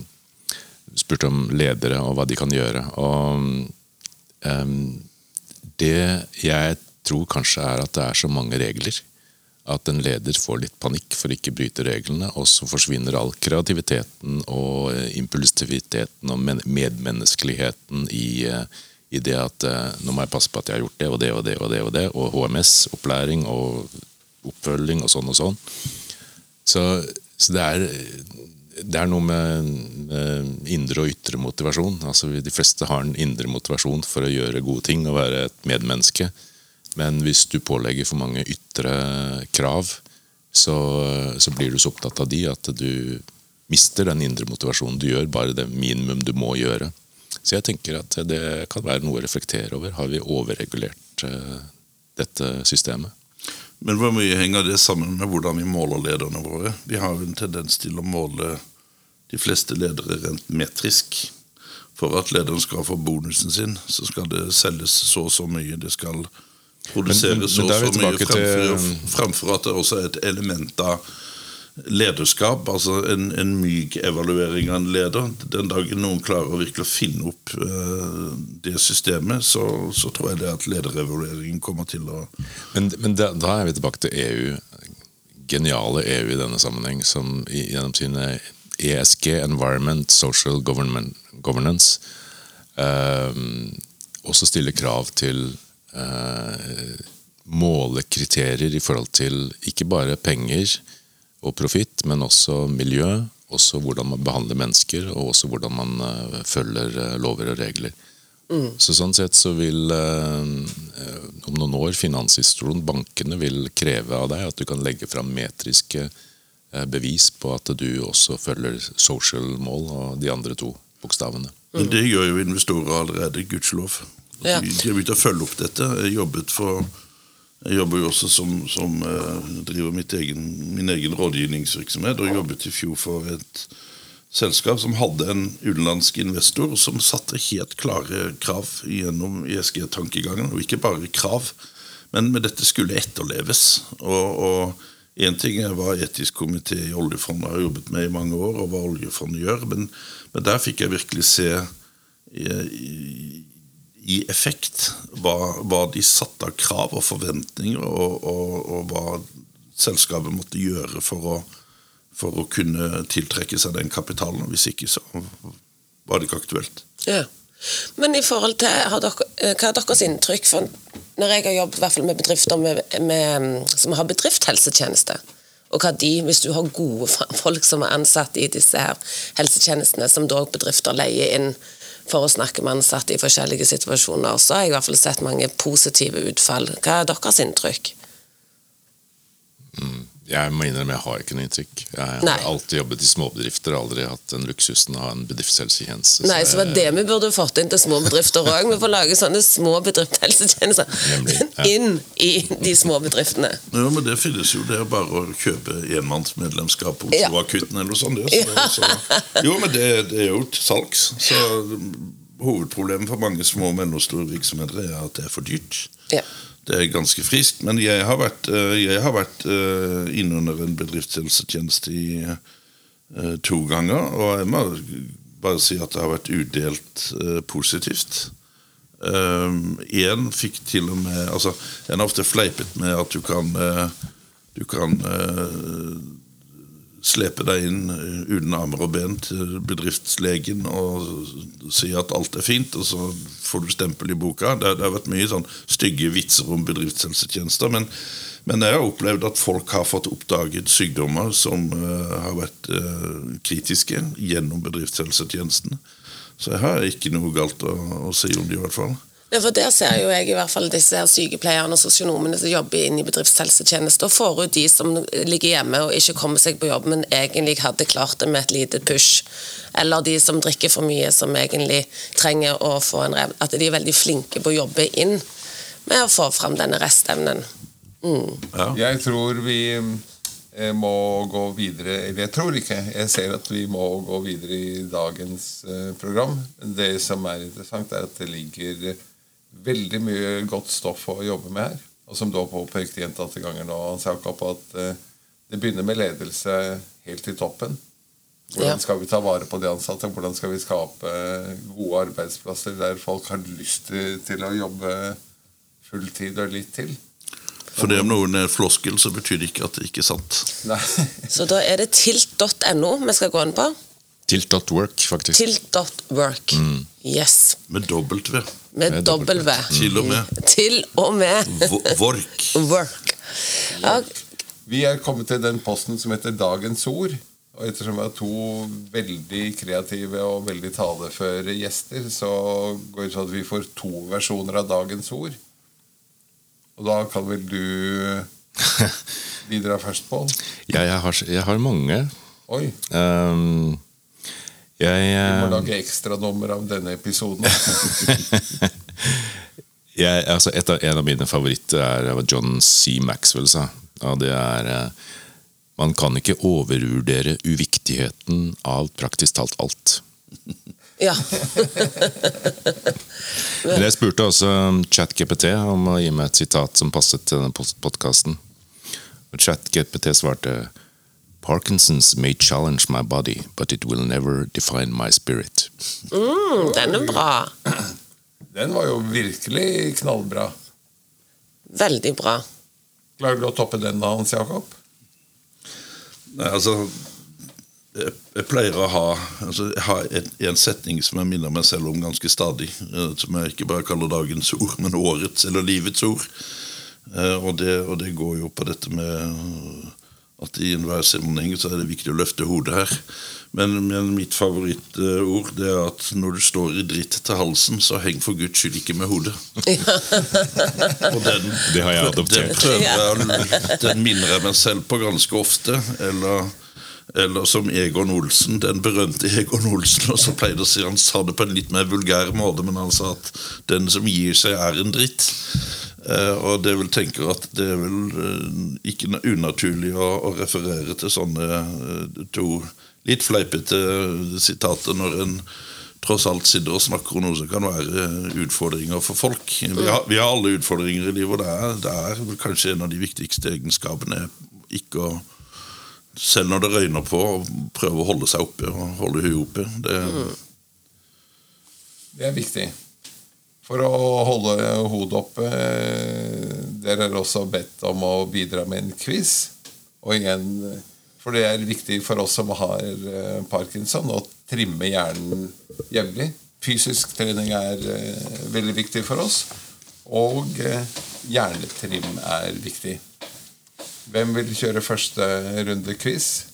spurt om ledere og hva de kan gjøre. Og um, det jeg tror kanskje er at det er så mange regler at en leder får litt panikk for ikke bryte reglene, og så forsvinner all kreativiteten og eh, impulsiviteten og medmenneskeligheten i, eh, i, det at eh, nå må jeg passe på at jeg har gjort det og det og det og det, og det, og HMS, opplæring og oppfølging og sånn og sånn. Så, så det er det er noe med, med indre og ytre motivasjon. Altså, de fleste har en indre motivasjon for å gjøre gode ting og være et medmenneske. Men hvis du pålegger for mange ytre krav, så, så blir du så opptatt av de at du mister den indre motivasjonen. Du gjør bare det minimum du må gjøre. Så jeg tenker at det kan være noe å reflektere over. Har vi overregulert uh, dette systemet? Men hvor mye henger det sammen med hvordan vi måler lederne våre? Vi har jo en tendens til å måle de fleste ledere rent metrisk. For at lederen skal få bonusen sin, så skal det selges så og så mye. Det skal produseres så og så mye, fremfor, fremfor at det også er et element av lederskap, altså en, en myk evaluering av en leder. Den dagen noen klarer å virkelig finne opp uh, det systemet, så, så, tror jeg det at lederevalueringen kommer til å Men, men da, da, er vi tilbake til EU. Geniale EU i denne sammenheng, som gjennom sine ESG, Environment Social Governance, uh, også stiller krav til uh, målekriterier i forhold til ikke bare penger, og profitt, men også miljø. Også hvordan man behandler mennesker, og også hvordan man uh, følger uh, lover og regler. Mm. Så Sånn sett så vil uh, om noen år finanshistorien, bankene, vil kreve av deg at du kan legge fram metriske bevis på at du også følger social mål og de andre to bokstavene. Men det gjør jo investorer allerede, gudskjelov. Ja. De har begynt å følge opp dette. Jeg jobbet for jeg jobber jo også som, som uh, driver egen, min egen rådgivningsvirksomhet, og jobbet i fjor for et selskap som hadde en utenlandsk investor som satte helt klare krav gjennom ESG-tankegangen. Og ikke bare krav, men med dette skulle etterleves. Og, Én ting er hva etisk komité i oljefondet har jobbet med i mange år, og hva oljefondet gjør, men, men der fikk jeg virkelig se i, i, i effekt hva, hva, de satte av krav og forventninger, og, og, og hva selskapet måtte gjøre for å, for å, kunne tiltrekke seg den kapitalen. Hvis ikke, så var det ikke aktuelt. Ja. Men i forhold til, dere, eh, hva er deres inntrykk? For når jeg har jobbet hvert fall med bedrifter med, med, som har bedriftshelsetjeneste, og hva de, hvis du har gode folk som er ansatt i disse her helsetjenestene, som da bedrifter leier inn for å snakke med ansatte i forskjellige situasjoner, så har jeg i hvert fall sett mange positive utfall. Hva er deres inntrykk? Mm. Jeg må innrømme jeg har ikke noe inntrykk. Jeg Nei. har alltid jobbet i småbedrifter aldri hatt den luksusen å ha en bedriftshelsetjeneste. Nei, så var det vi burde fått inn til små bedrifter òg. Vi får lage sånne små bedriftshelsetjenester Nemlig, ja. inn i de små bedriftene. Ja, men det finnes jo. Det er bare å kjøpe enmannsmedlemskap hos Ja. Oslo Akutten eller noe sånt. Det, så, så, jo, men det, det er jo til salgs. Så hovedproblemet for mange små og mellomstore virksomheter er at det er for dyrt. Ja. Det er ganske friskt. Men jeg har vært, eh, jeg har vært eh, innunder en bedriftshelsetjeneste i eh, to ganger, og jeg må bare si at det har vært udelt positivt. Én fikk til og med altså, En har ofte fleipet med at du kan Du kan slepe deg inn eh, uten armer og ben til bedriftslegen og si at alt er fint, og så får du stempel i boka. Det, det har vært mye sånn stygge vitser om bedriftshelsetjenester, men, men jeg har opplevd at folk har fått oppdaget sykdommer som uh, har vært uh, kritiske gjennom bedriftshelsetjenesten. Så jeg har ikke noe galt å, å si om det, i hvert fall. Ja, for Der ser jo jeg i hvert fall disse her sykepleierne og sosionomene som jobber inn i bedriftshelsetjeneste, og får ut de som ligger hjemme og ikke kommer seg på jobb, men egentlig hadde klart det med et lite push. Eller de som drikker for mye, som egentlig trenger å få en rev... At de er veldig flinke på å jobbe inn med å få fram denne restevnen. Mm. Ja. Jeg tror vi eh, må gå videre Eller jeg tror ikke. Jeg ser at vi må gå videre i dagens eh, program. Det som er interessant, er at det ligger veldig mye godt stoff å jobbe med her. Og som du har påpekt gjentatte ganger nå, Hans Jakob, at eh, det begynner med ledelse helt i toppen. Hvordan skal vi ta vare på de ansatte? Hvordan skal vi skape gode arbeidsplasser der folk har lyst til, å jobbe fulltid og litt til? For det om noen er floskel, så betyr det ikke at det ikke er sant. Nei. Så da er det tilt.no vi skal gå inn på. Tilt.work, faktisk. Tilt.work. Yes. Med dobbelt V. Med Med dobbel Til og med. Til og med Vork. work. Ja, Vi er kommet til den posten som heter Dagens ord. Og ettersom vi har to veldig kreative og veldig taleføre gjester, så går det sånn at vi får to versjoner av Dagens ord. Og da kan vel du bidra først, Pål? Ja, jeg, har, jeg har mange. Oi. Um, jeg, Vi må eh, lage ekstranummer av denne episoden. jeg, altså et av, En av mine favoritter er hva John C. Maxwell sa. Ja, det er eh, Man kan ikke overvurdere uviktigheten av praktisk talt alt. ja. Men jeg spurte også ChatGPT om å gi meg et sitat som passet til denne podkasten. ChatGPT svarte Parkinson's may challenge my body, but it will never define my spirit. Mm, den er bra. Den var jo virkelig knallbra. Veldig bra. Klarer du å toppe den da, Hans Jakob? Nei, altså jeg, jeg pleier å ha altså, Jeg har en, en setning som jeg minner meg selv om ganske stadig. eh, Som jeg ikke bare kaller dagens ord, men årets eller livets ord. Eh, Og det, og det går jo på dette med at i enhver sammenheng så er det viktig å løfte hodet her. Men, men mitt favorittord det er at når du står i dritt til halsen, så heng for guds skyld ikke med hodet. Og den, Det har jeg Den, adoptert. prøver den minner jeg meg selv på ganske ofte. Eller, eller som Egon Olsen, den berømte Egon Olsen. Og så pleide å si Han sa det på en litt mer vulgær måte, men han sa at den som gir seg, er en dritt. Eh, og det vil tenke at det er vel eh, ikke unaturlig å, å referere til sånne eh, to litt fleipete sitater når en tross alt sitter og snakker om noe som kan være utfordringer for folk. Vi har, vi har alle utfordringer i livet, og det er, det er kanskje en av de viktigste egenskapene ikke å selv når det røyner på, prøve å holde seg oppe og holde huet oppe. Det, Det er viktig. For å holde hodet oppe eh, Dere er også bedt om å bidra med en quiz. Og igjen, for det er viktig for oss som har eh, parkinson, å trimme hjernen jevnlig. Fysisk trening er eh, veldig viktig for oss. Og hjernetrim er viktig. Hvem vil kjøre første runde quiz?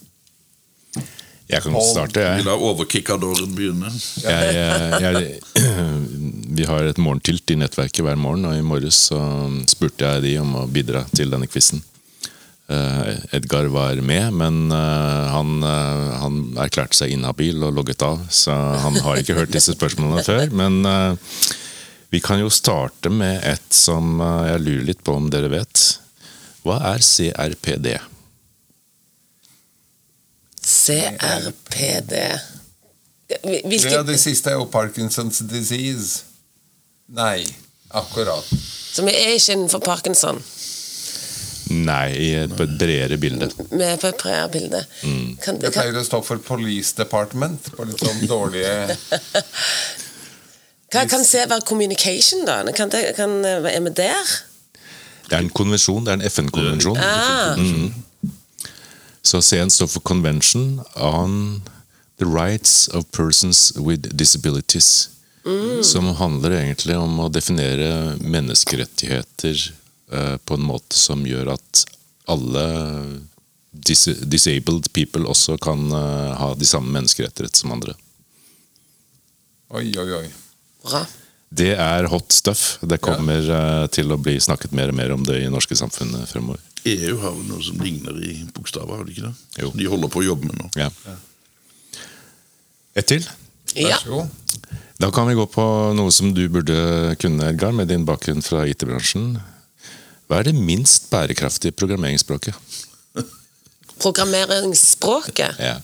Jeg kan godt starte, vi jeg. lar overkickadoren begynne. jeg, jeg vi har et morgentilt i nettverket hver morgen, og i morges så spurte jeg de om å bidra til denne quizen. Eh, Edgar var med, men eh, han, eh, han erklærte seg inhabil og logget av. Så han har ikke hørt disse spørsmålene før. Men vi kan jo starte med et som jeg lurer litt på om dere vet. Hva er CRPD? CRPD Hvil- Ja, Hvilke det siste er jo Parkinsons disease. Nei, akkurat. Så vi er ikke innenfor parkinson. Nei, i et, bredere bilde. Vi er på et prærbilde. Kan, Det kan, pleier å stå for Police Department på litt sånn dårlige hva kan se være communication, da? Kan det, kan, er vi der? Det er en konvensjon, det er en FN-konvensjon. Ah, Så C-en står for Convention on the Rights of Persons with Disabilities. Som handler egentlig om å definere menneskerettigheter eh, på en måte som gjør at alle dis disabled people også kan eh, ha de samme menneskerettigheter som andre. Oi, oi, oi. bra. Det er hot stuff. Det kommer eh, til å bli snakket mer og mer om det i norske samfunnet fremover. EU har jo noe som ligner i bokstaver, har de ikke det? Jo. De holder på å jobbe med nå. Ja. Ett til. Vær Ja. så god. Da kan vi gå på noe som du burde kunne, Edgar, med din bakgrunn fra IT-bransjen. Hva er det minst bærekraftige programmeringsspråket? Programmeringsspråket. Ja.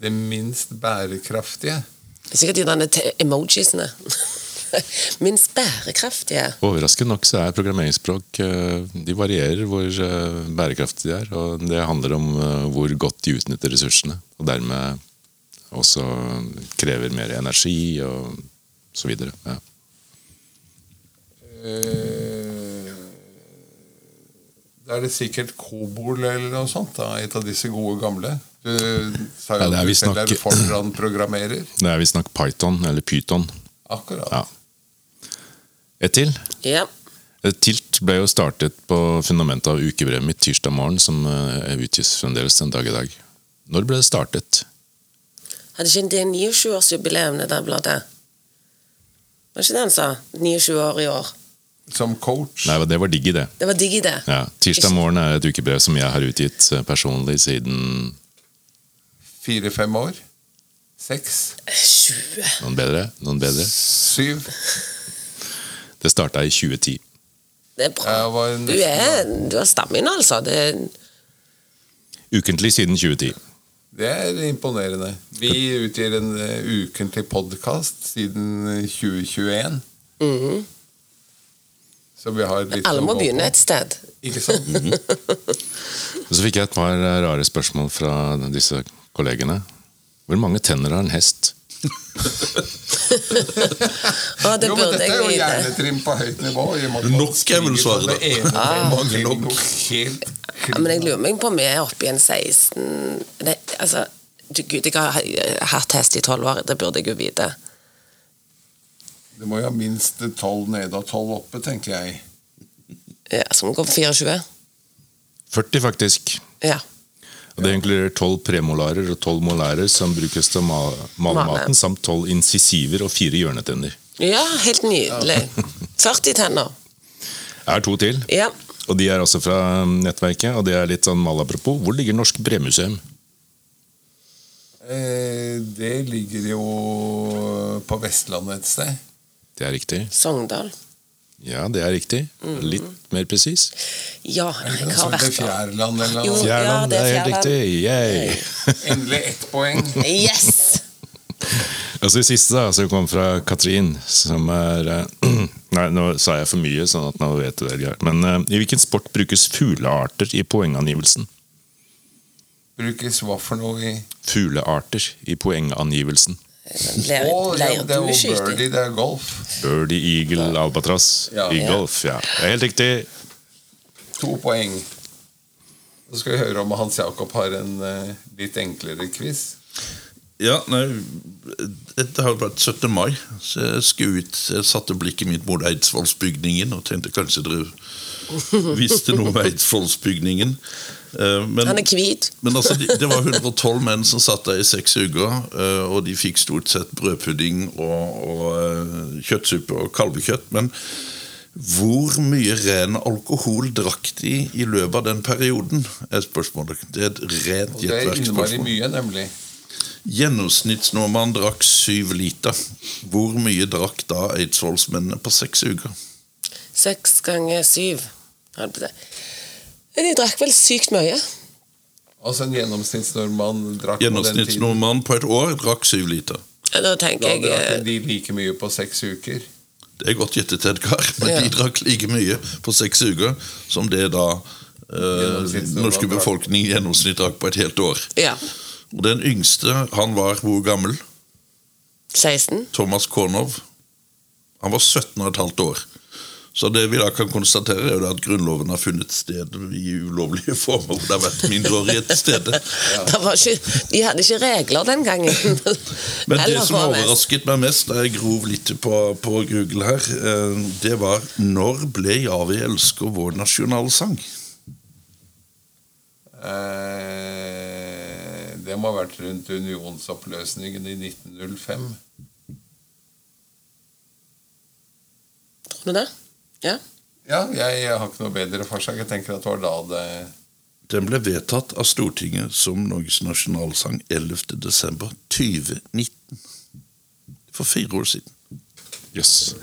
Det minst bærekraftige. Det er sikkert de derne emojisene. Minst bærekraftige. Overraskende nok så er programmeringsspråk eh, De varierer hvor eh, bærekraftige de er. Og det handler om eh, hvor godt de utnytter ressursene. Og dermed også krever mer energi og så videre. Ja. Eh, Da er det sikkert Kobol eller noe sånt. da, Et av disse gode gamle. Du sa jo det at du selv nok- foran programmerer Det er visstnok Python, eller Python. Akkurat. Ja. Et til. Ja. Tilt ble jo startet på fundamentet av ukebrevet mitt tirsdag morgen, som eh, utgis fremdeles en dag i dag. Når ble det startet? Hadde ikke det 29-årsjubileum, det der bladet? Var ikke det han sa? 29 år i år. Som coach. Nei, det var digg i det. Det var digg i det. Ja, Tirsdag morgen er et ukebrev som jeg har utgitt eh, personlig siden Fire-fem år. Seks. 20. Noen bedre? Noen bedre? Syv. Det starta i 2010. Det er bra. Du, er, du har stammen, altså. Det er Ukentlig siden 2010. Det er imponerende. Vi utgir en eh, ukentlig podkast siden eh, 2021. -hmm. Så vi har litt Alle må begynne et sted. Ikke sant? Og så fikk jeg et par eh, rare spørsmål fra disse kollegene. Hvor mange tenner har en hest? Å, det jo, men dette er jo hjernetrim på høyt nivå. Nok er vel svaret, da. Ah. Mange nok. helt Ja, men jeg lurer meg på om vi er oppe i en 16 det, Altså, gud, jeg har hatt hest i tolv år. Det burde jeg jo vite. Det må jo ha minst tolv nede og tolv oppe, tenker jeg. Ja, vi gå på 24? 40, faktisk. Ja. Og Det inkluderer tolv premolarer og tolv molærer som brukes til å male maten, samt tolv insisiver og fire hjørnetenner. ja, helt nydelig. 40 tenner. Jeg har to til, Ja. og de er også fra nettverket. Og det er litt sånn malapropos. Hvor ligger Norsk Bremuseum? Eh, det ligger jo på Vestlandet et sted. Det er riktig. Sogndal. Ja, det er riktig. Litt mer presis. Ja, hva jeg har vært der. Fjærland eller noe? Ja, Fjærland, det det er helt riktig. Yay! Endelig ett poeng. Yes! Og så det siste, da, som kom fra Katrin, som er eh, Nei, nå sa jeg for mye, sånn at nå vet du det. Men uh, i hvilken sport brukes fuglearter i poengangivelsen? Brukes hva for noe i Fuglearter i poengangivelsen. Ja, det er jo birdie, det er golf. Birdie, eagle, albatross. Ja. I Ja. golf, ja. Det er helt riktig. To poeng. Så skal vi høre om Hans Jakob har en uh, litt enklere quiz. Ja, nei Dette har vært 17. mai, så jeg skulle ut Jeg satte blikket mitt mot Eidsvollsbygningen og tenkte kanskje dere visste noe om Eidsvollsbygningen. Eh, Men, Han er hvit. men altså, de, det var 112 menn som satt der i seks uker, eh, og de fikk stort sett brødpudding og, og eh, kjøttsuppe og kalvekjøtt. Men Hvor mye ren alkohol drakk de i løpet av den perioden? er spørsmålet. Det er et rent Og det er innmari gjettverksspørsmål. mye, nemlig. Gjennomsnittsnordmann drakk syv liter. Hvor mye drakk da eidsvollsmennene på seks uker? Seks ganger syv. holdt på å si. De drakk vel sykt mye. Altså en gjennomsnittsnordmann drakk Gjennomsnittsnordmann på et år drakk syv liter. Da tenker Da jeg drakk eh, de like mye på seks uker. Det er godt gjettet, Edgar, men Ja. de drakk like mye på seks uker som det da eh, norske befolkning i gjennomsnitt drakk på et helt år. Ja. Og Den yngste, han var hvor gammel? 16. Thomas Kornov. Han var 17 og et halvt år. Så det vi da kan konstatere, er jo at Grunnloven har funnet sted i ulovlige former hvor det har vært mindreårige til stede. Ja. ikke, de hadde ikke regler den gangen. Men det som overrasket meg mest da jeg grov litt på, på Google her, eh, det var når ble 'Ja, vi elsker' vår nasjonalsang? Eh, det må ha vært rundt unionsoppløsningen i 1905. Tror du det? Ja. Ja, jeg har ikke noe bedre forslag. Jeg tenker at det var da det Den ble vedtatt av Stortinget som Norges nasjonalsang 11. desember 2019. For fire år siden. Jøss.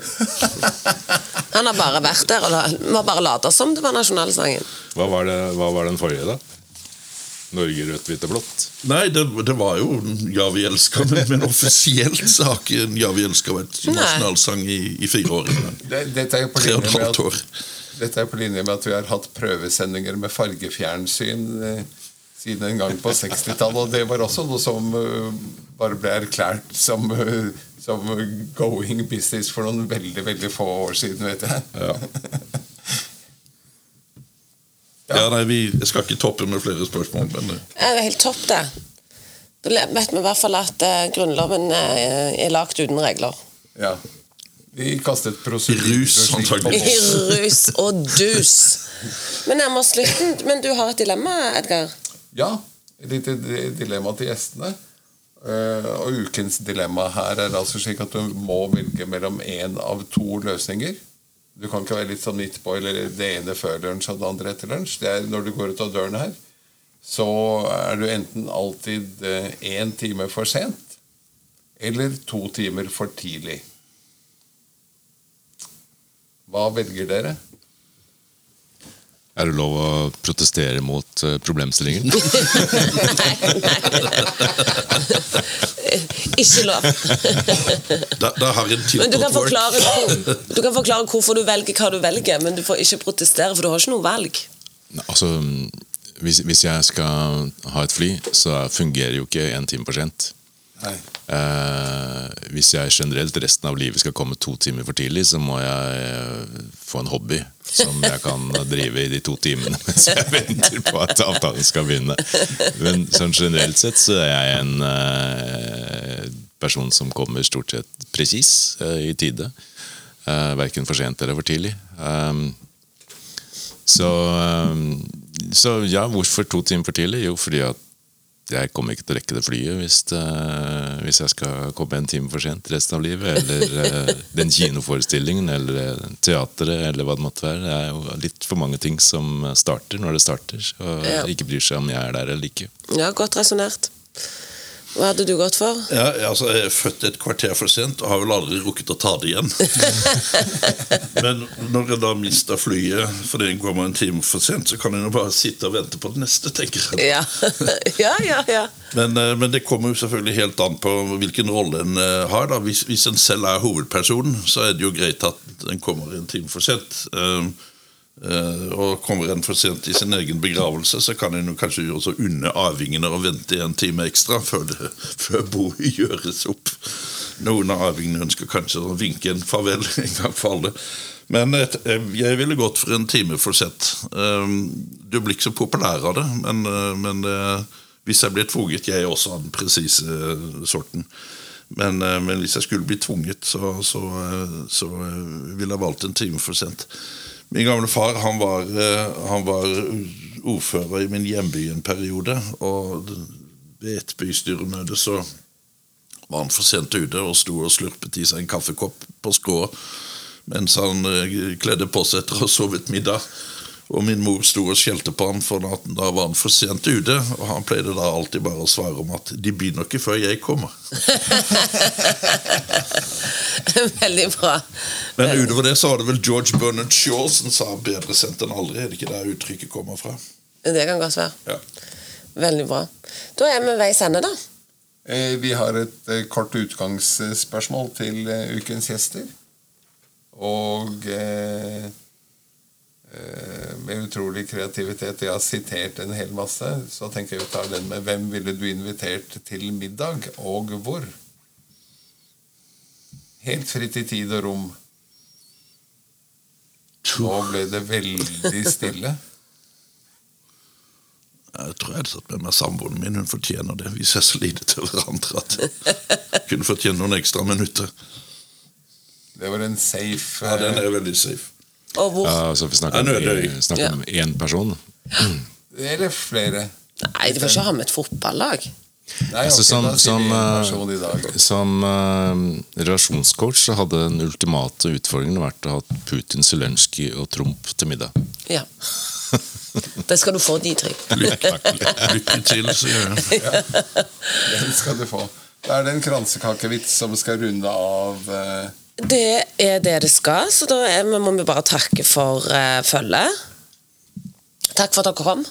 Han har bare vært der og la- må bare late som det var nasjonalsangen. Hva, var det- hva var den forrige, da? Norge rødt, hvitt og blått? Nei, det, det var jo 'Ja, vi elsker', men, men offisielt så har ikke 'Ja, vi elsker' vært nasjonalsang i, i fire år. det, Dette er på Tre og linje et med halvt at år. Dette er på linje med at vi har hatt prøvesendinger med fargefjernsyn eh, siden en gang på 60-tallet. Og det var også noe som eh, bare ble erklært som, eh, som going business for noen veldig veldig få år siden, vet jeg. Ja. Ja, nei, vi jeg skal ikke toppe med flere spørsmål, men eh, Ja, Det er helt topp, det. Da vet vi i hvert fall at uh, Grunnloven eh, er lagt uten regler. Ja. Vi kastet I prosedyrer rus. I rus og dus. Men nærmer oss slutten. Men du har et dilemma, Edgar. Ja, et lite dilemma til gjestene. Uh, og ukens dilemma her er altså slik at du må velge mellom én av to løsninger. Du kan ikke være litt sånn midt på, eller det ene før lunsj og det andre etter lunsj. Det er når du går ut av døren her, så er du enten alltid én time for sent eller to timer for tidlig. Hva velger dere? Er det lov å protestere mot eh, problemstillingen? nei, nei. Ikke lov. da, da har en Men du kan, forklare, du kan forklare hvorfor du velger hva du velger, men du får ikke protestere, for du har ikke noe valg. Altså, hvis, hvis jeg skal ha et fly, så fungerer jo ikke en time for sent. Eh, hvis jeg generelt resten av livet skal komme to timer for tidlig, så må jeg eh, få en hobby som jeg kan drive i de to timene mens jeg venter på at avtalen skal begynne. Men sånn generelt sett så er jeg en eh, person som kommer stort sett presis eh, i tide. Eh, verken for sent eller for tidlig. Um, så, um, så ja, hvorfor to timer for tidlig? Jo, fordi at jeg kommer ikke til å rekke det flyet hvis, det- hvis jeg skal komme en time for sent resten av livet. Eller eh, den kinoforestillingen, eller eh, teatret, eller hva det måtte være. Det er jo litt for mange ting som starter når det starter, og Ja. ikke bryr seg om jeg er der eller ikke. Ja, Godt resonnert. Hva hadde du gått for? Ja, altså, Jeg er født et kvarter for sent og har vel aldri rukket å ta det igjen. Men når jeg da mister flyet fordi en kommer en time for sent, så kan jeg jo bare sitte og vente på det neste, tenker jeg. Ja, ja, ja. ja. Men, eh, men det kommer jo selvfølgelig helt an på hvilken rolle en eh, har. da. Hvis, hvis en selv er hovedpersonen, så er det jo greit at en kommer en time for sent. Eh, og kommer en for sent i sin egen begravelse, så kan en kanskje også unne arvingene å vente en time ekstra før, det, før boet gjøres opp. Noen av arvingene ønsker kanskje å vinke en farvel en gang for alle. Men et, eh, jeg ville gått for en time for sent. Eh, Du blir ikke så populær av det, men, eh, men eh, hvis jeg blir tvunget Jeg er også av den presise eh, sorten. Men, eh, men hvis jeg skulle bli tvunget, så, så, eh, så eh, ville jeg valgt en time for sent. Min gamle far han var, eh, han var ordfører i min hjemby en periode. Og ved et bystyremøte så var han for sent ute og sto og slurpet i seg en kaffekopp på skrå mens han eh, kledde på seg etter å ha sovet middag. Og min mor sto og skjelte på ham, for at da var han for sent ute. Og han pleide da alltid bare å svare om at 'de begynner ikke før jeg kommer'. Veldig bra. Men utover det så var det vel George Bernard Shaw som sa 'bedre sendt enn aldri'. Er det ikke der uttrykket kommer fra? Det kan godt være. Ja. Veldig bra. Da er vi veis ende, da. Eh, Vi har et eh, kort utgangsspørsmål til eh, ukens gjester. Og med utrolig kreativitet Jeg har sitert en hel masse, så tenker jeg vi tar den med 'Hvem ville du invitert til middag, og hvor?' Helt fritt i tid og rom. Nå ble det veldig stille. Jeg tror jeg hadde tatt med meg samboeren min. Hun fortjener det. Vi ser så lite til hverandre at hun kunne fortjene noen ekstra minutter. Det var en safe Ja, Den eh, er veldig safe. Og hvor? Ja, altså Vi snakker Ja, om, er snakker om én person. Eller flere. Nei, du får ikke ha med et fotballag. Nei, Altså, som som, uh, eh, som uh, relasjonscoach så hadde den ultimate utfordringen vært å ha Putin, Zelenskyj og Trump til middag. Ja. Det skal du få, Didrik. Lykke, lykke til, sier jeg. Den skal du få. Da er det en kransekakevits som skal runde av eh, Det er det det skal, så da er, vi- må vi bare takke for uh, følget. Takk for at dere kom.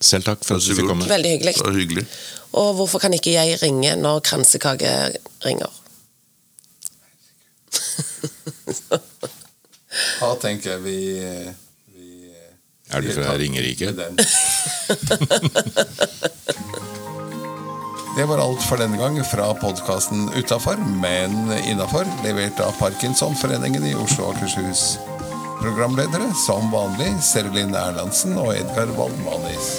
Selv takk for at du fikk komme. Veldig hyggelig. Hyggelig. Og hvorfor kan ikke jeg ringe når kransekake ringer? Da tenker jeg vi, vi Er du fra Ringerike? Det var alt for denne gang fra podkasten Utafor, men innafor, levert av Parkinsonforeningen i Oslo og Akershus. Programledere som vanlig Serlin Erlandsen og Edgar Waldmanis.